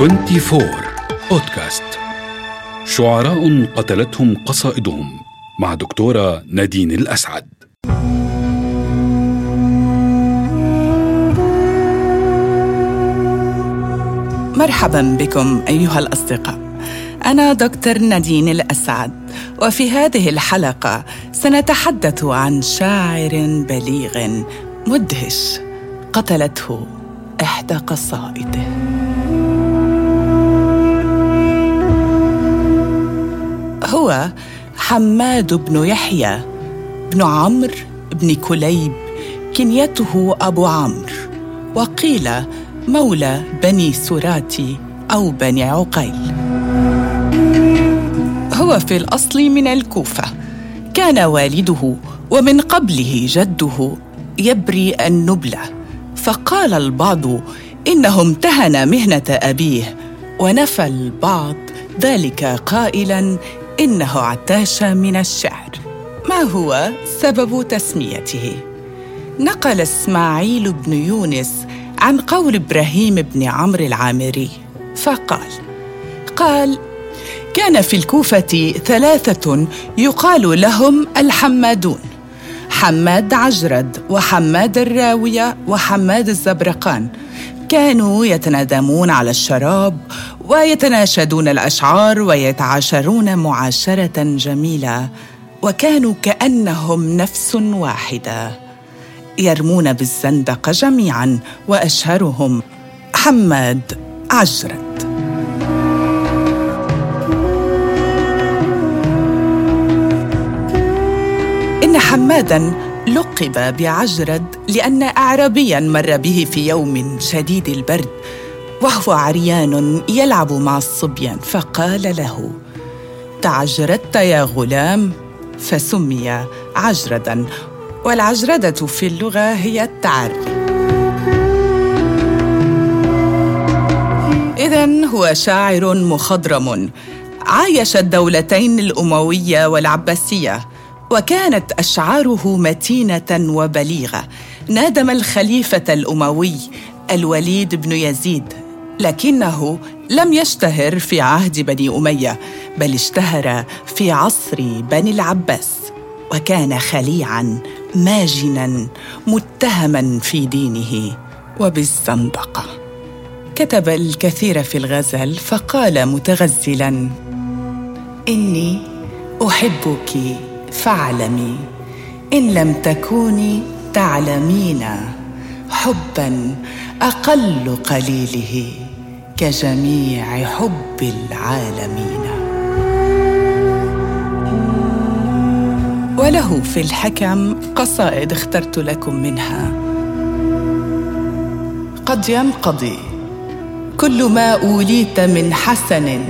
24 بودكاست شعراء قتلتهم قصائدهم مع دكتورة نادين الأسعد. مرحبا بكم أيها الأصدقاء. أنا دكتور نادين الأسعد وفي هذه الحلقة سنتحدث عن شاعر بليغ مدهش قتلته إحدى قصائده. هو حماد بن يحيى بن عمرو بن كليب كنيته أبو عمرو وقيل مولى بني سراتي أو بني عقيل. هو في الأصل من الكوفة. كان والده ومن قبله جده يبري النبلة. فقال البعض إنه امتهن مهنة أبيه ونفى البعض ذلك قائلا إنه اعتاش من الشعر ما هو سبب تسميته؟ نقل إسماعيل بن يونس عن قول إبراهيم بن عمرو العامري فقال قال كان في الكوفة ثلاثة يقال لهم الحمادون حماد عجرد وحماد الراوية وحماد الزبرقان كانوا يتنادمون على الشراب ويتناشدون الأشعار ويتعاشرون معاشرة جميلة وكانوا كأنهم نفس واحدة. يرمون بالزندقه جميعا وأشهرهم حماد عجرد إن حمادا لقب بعجرد لأن اعرابيا مر به في يوم شديد البرد. وهو عريان يلعب مع الصبيان فقال له تعجردت يا غلام؟ فسمي عجردا والعجرده في اللغة هي التعري اذا هو شاعر مخضرم عايش الدولتين الأموية والعباسية وكانت أشعاره متينة وبليغة. نادم الخليفة الأموي الوليد بن يزيد. لكنه لم يشتهر في عهد بني أمية بل اشتهر في عصر بني العباس وكان خليعا ماجنا متهما في دينه وبالزندقة. كتب الكثير في الغزل فقال متغزلا إني أحبك فاعلمي إن لم تكوني تعلمين حبا أقل قليله. كجميع حب العالمين. وله في الحكم قصائد اخترت لكم منها. قد ينقضي كل ما أوليت من حسن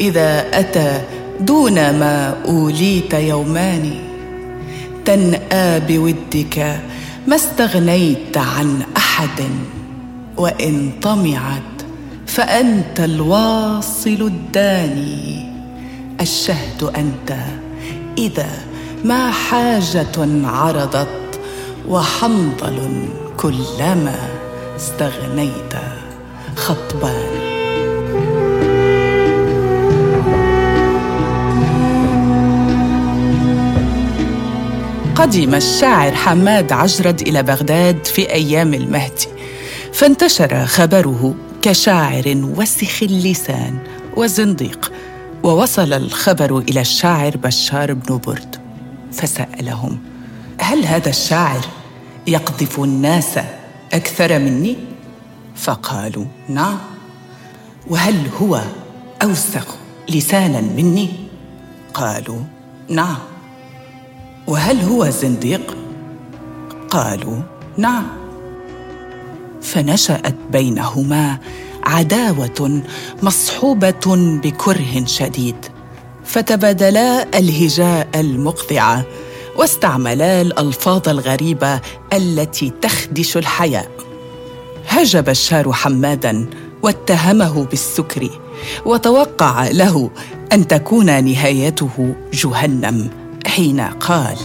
إذا أتى دون ما أوليت يومان. تنأى بودك ما استغنيت عن أحد وإن طمعت فأنت الواصل الداني. الشهد أنت. إذا ما حاجة عرضت وحنظل كلما استغنيت. خطبان. قدم الشاعر حماد عجرد إلى بغداد في أيام المهدي. فانتشر خبره كشاعر وسخ اللسان وزنديق ووصل الخبر إلى الشاعر بشار بن برد فسألهم هل هذا الشاعر يقذف الناس أكثر مني؟ فقالوا نعم. وهل هو أوسخ لسانا مني؟ قالوا نعم. وهل هو زنديق؟ قالوا نعم. فنشأت بينهما عداوة مصحوبة بكره شديد. فتبادلا الهجاء المقطعه واستعملا الألفاظ الغريبة التي تخدش الحياء. هجى بشار حمادا واتهمه بالسكر وتوقع له أن تكون نهايته جهنم حين قال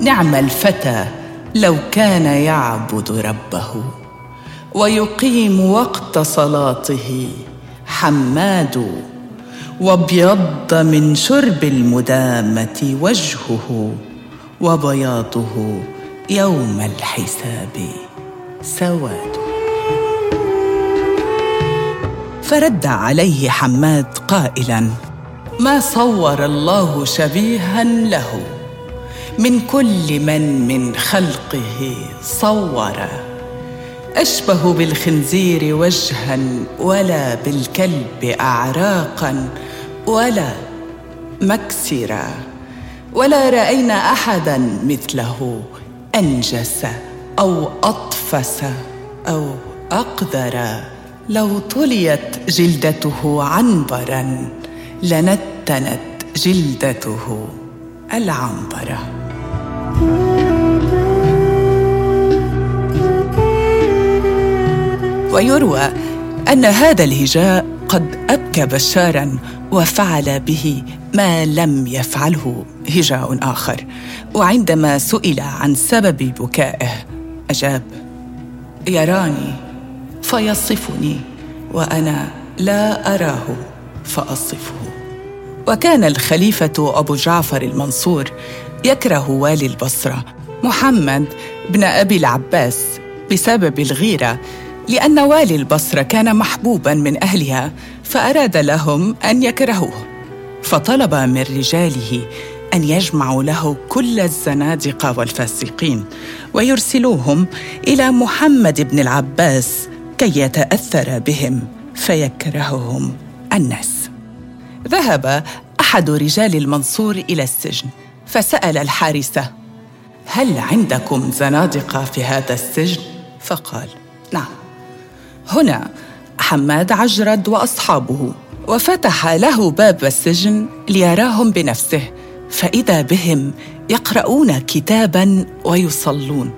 نعم الفتى لو كان يعبد ربه ويقيم وقت صلاته حماد وابيض من شرب المدامة وجهه وبياضه يوم الحساب سواد. فرد عليه حماد قائلا ما صور الله شبيها له؟ من كل من من خلقه صور. أشبه بالخنزير وجها ولا بالكلب أعراقا ولا مكسرا. ولا رأينا أحدا مثله أنجس أو أطفس أو أقدر لو طليت جلدته عنبرا لنتنت جلدته العنبره ويروى أن هذا الهجاء قد أبكى بشارا وفعل به ما لم يفعله هجاء آخر. وعندما سئل عن سبب بكائه أجاب يراني فيصفني وأنا لا أراه فأصفه. وكان الخليفة أبو جعفر المنصور يكره والي البصرة محمد بن أبي العباس بسبب الغيرة لأن والي البصرة كان محبوبا من أهلها فأراد لهم أن يكرهوه. فطلب من رجاله أن يجمعوا له كل الزنادقة والفاسقين ويرسلوهم إلى محمد بن العباس كي يتأثر بهم فيكرههم الناس. ذهب أحد رجال المنصور إلى السجن فسأل الحارسه هل عندكم زنادقة في هذا السجن؟ فقال نعم. هنا حماد عجرد وأصحابه وفتح له باب السجن ليراهم بنفسه فإذا بهم يقرؤون كتابا ويصلون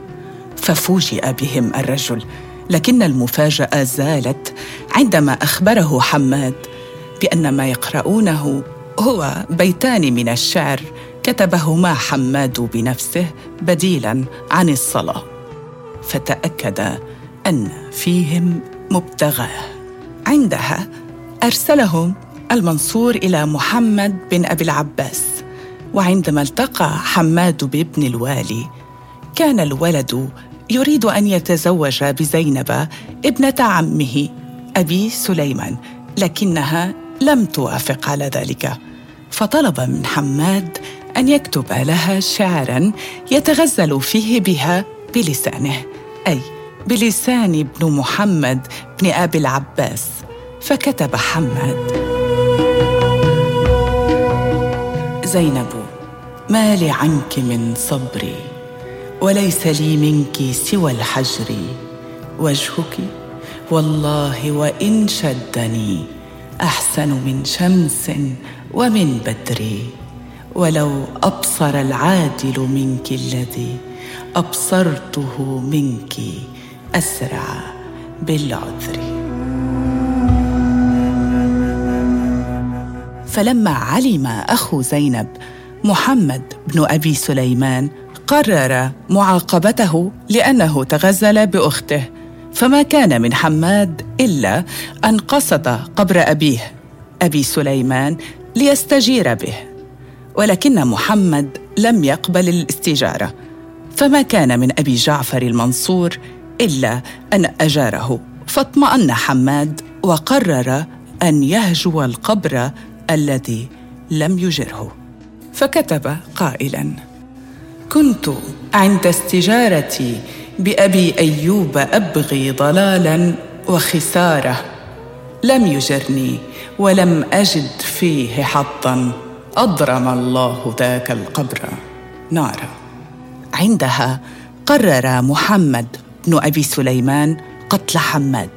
ففوجئ بهم الرجل لكن المفاجأة زالت عندما أخبره حماد بأن ما يقرؤونه هو بيتان من الشعر كتبهما حماد بنفسه بديلا عن الصلاة فتأكد أن فيهم مبتغاه. عندها أرسلهم المنصور إلى محمد بن أبي العباس وعندما التقى حماد بابن الوالي كان الولد يريد أن يتزوج بزينب ابنة عمه أبي سليمان لكنها لم توافق على ذلك. فطلب من حماد أن يكتب لها شعرا يتغزل فيه بها بلسانه أي بلسان ابن محمد بن أبي العباس. فكتب حماد زينب ما لي عنك من صبري وليس لي منك سوى الحجر. وجهك والله وإن شدني أحسن من شمس ومن بدر. ولو أبصر العادل منك الذي أبصرته منك أسرع بالعذر. فلما علم أخو زينب محمد بن أبي سليمان قرر معاقبته لأنه تغزل بأخته. فما كان من حماد إلا أن قصد قبر أبيه أبي سليمان ليستجير به. ولكن محمد لم يقبل الاستجارة. فما كان من أبي جعفر المنصور إلا أن أجاره. فاطمأن حماد وقرر أن يهجو القبر الذي لم يجره. فكتب قائلا كنت عند استجارتي بأبي أيوب أبغي ضلالا وخسارة. لم يجرني ولم أجد فيه حظا. أضرم الله ذاك القبر. نارا عندها قرر محمد بن أبي سليمان قتل حماد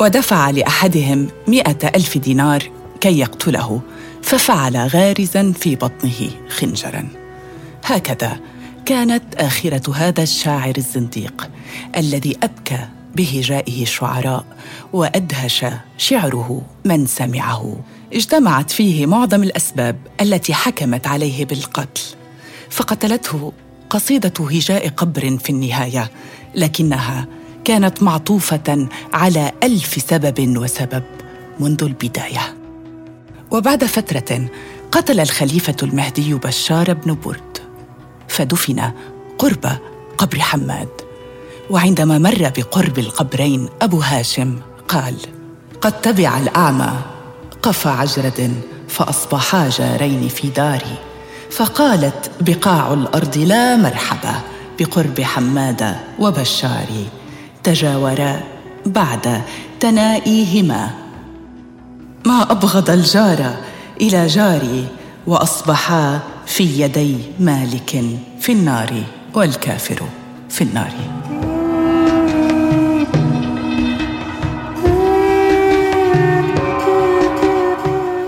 ودفع لأحدهم مائه ألف دينار كي يقتله ففعل غارزا في بطنه خنجرا. هكذا كانت آخرة هذا الشاعر الزنديق الذي أبكى بهجائه الشعراء وأدهش شعره من سمعه. اجتمعت فيه معظم الأسباب التي حكمت عليه بالقتل فقتلته قصيدة هجاء قبر في النهاية لكنها كانت معطوفة على ألف سبب وسبب منذ البداية. وبعد فترة قتل الخليفة المهدي بشار بن برد. فدفن قرب قبر حماد. وعندما مر بقرب القبرين أبو هاشم قال قد تبع الأعمى قف عجرد فاصبحا جارين في داري. فقالت بقاع الأرض لا مرحبا بقرب حماد وبشار. تجاورا بعد تنائيهما. ما أبغض الجار إلى جاري وأصبحا في يدي مالك في النار والكافر في النار.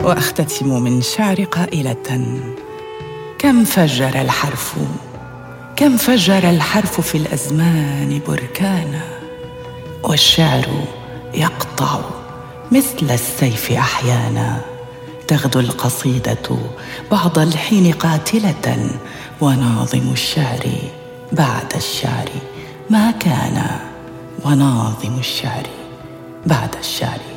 وأختتم من شعر قائلة كم فجر الحرف كم فجر الحرف في الأزمان بركانا والشعر يقطع مثل السيف أحيانا. تغدو القصيدة بعض الحين قاتلة وناظم الشعر بعد الشعر. ما كان وناظم الشعر بعد الشعر.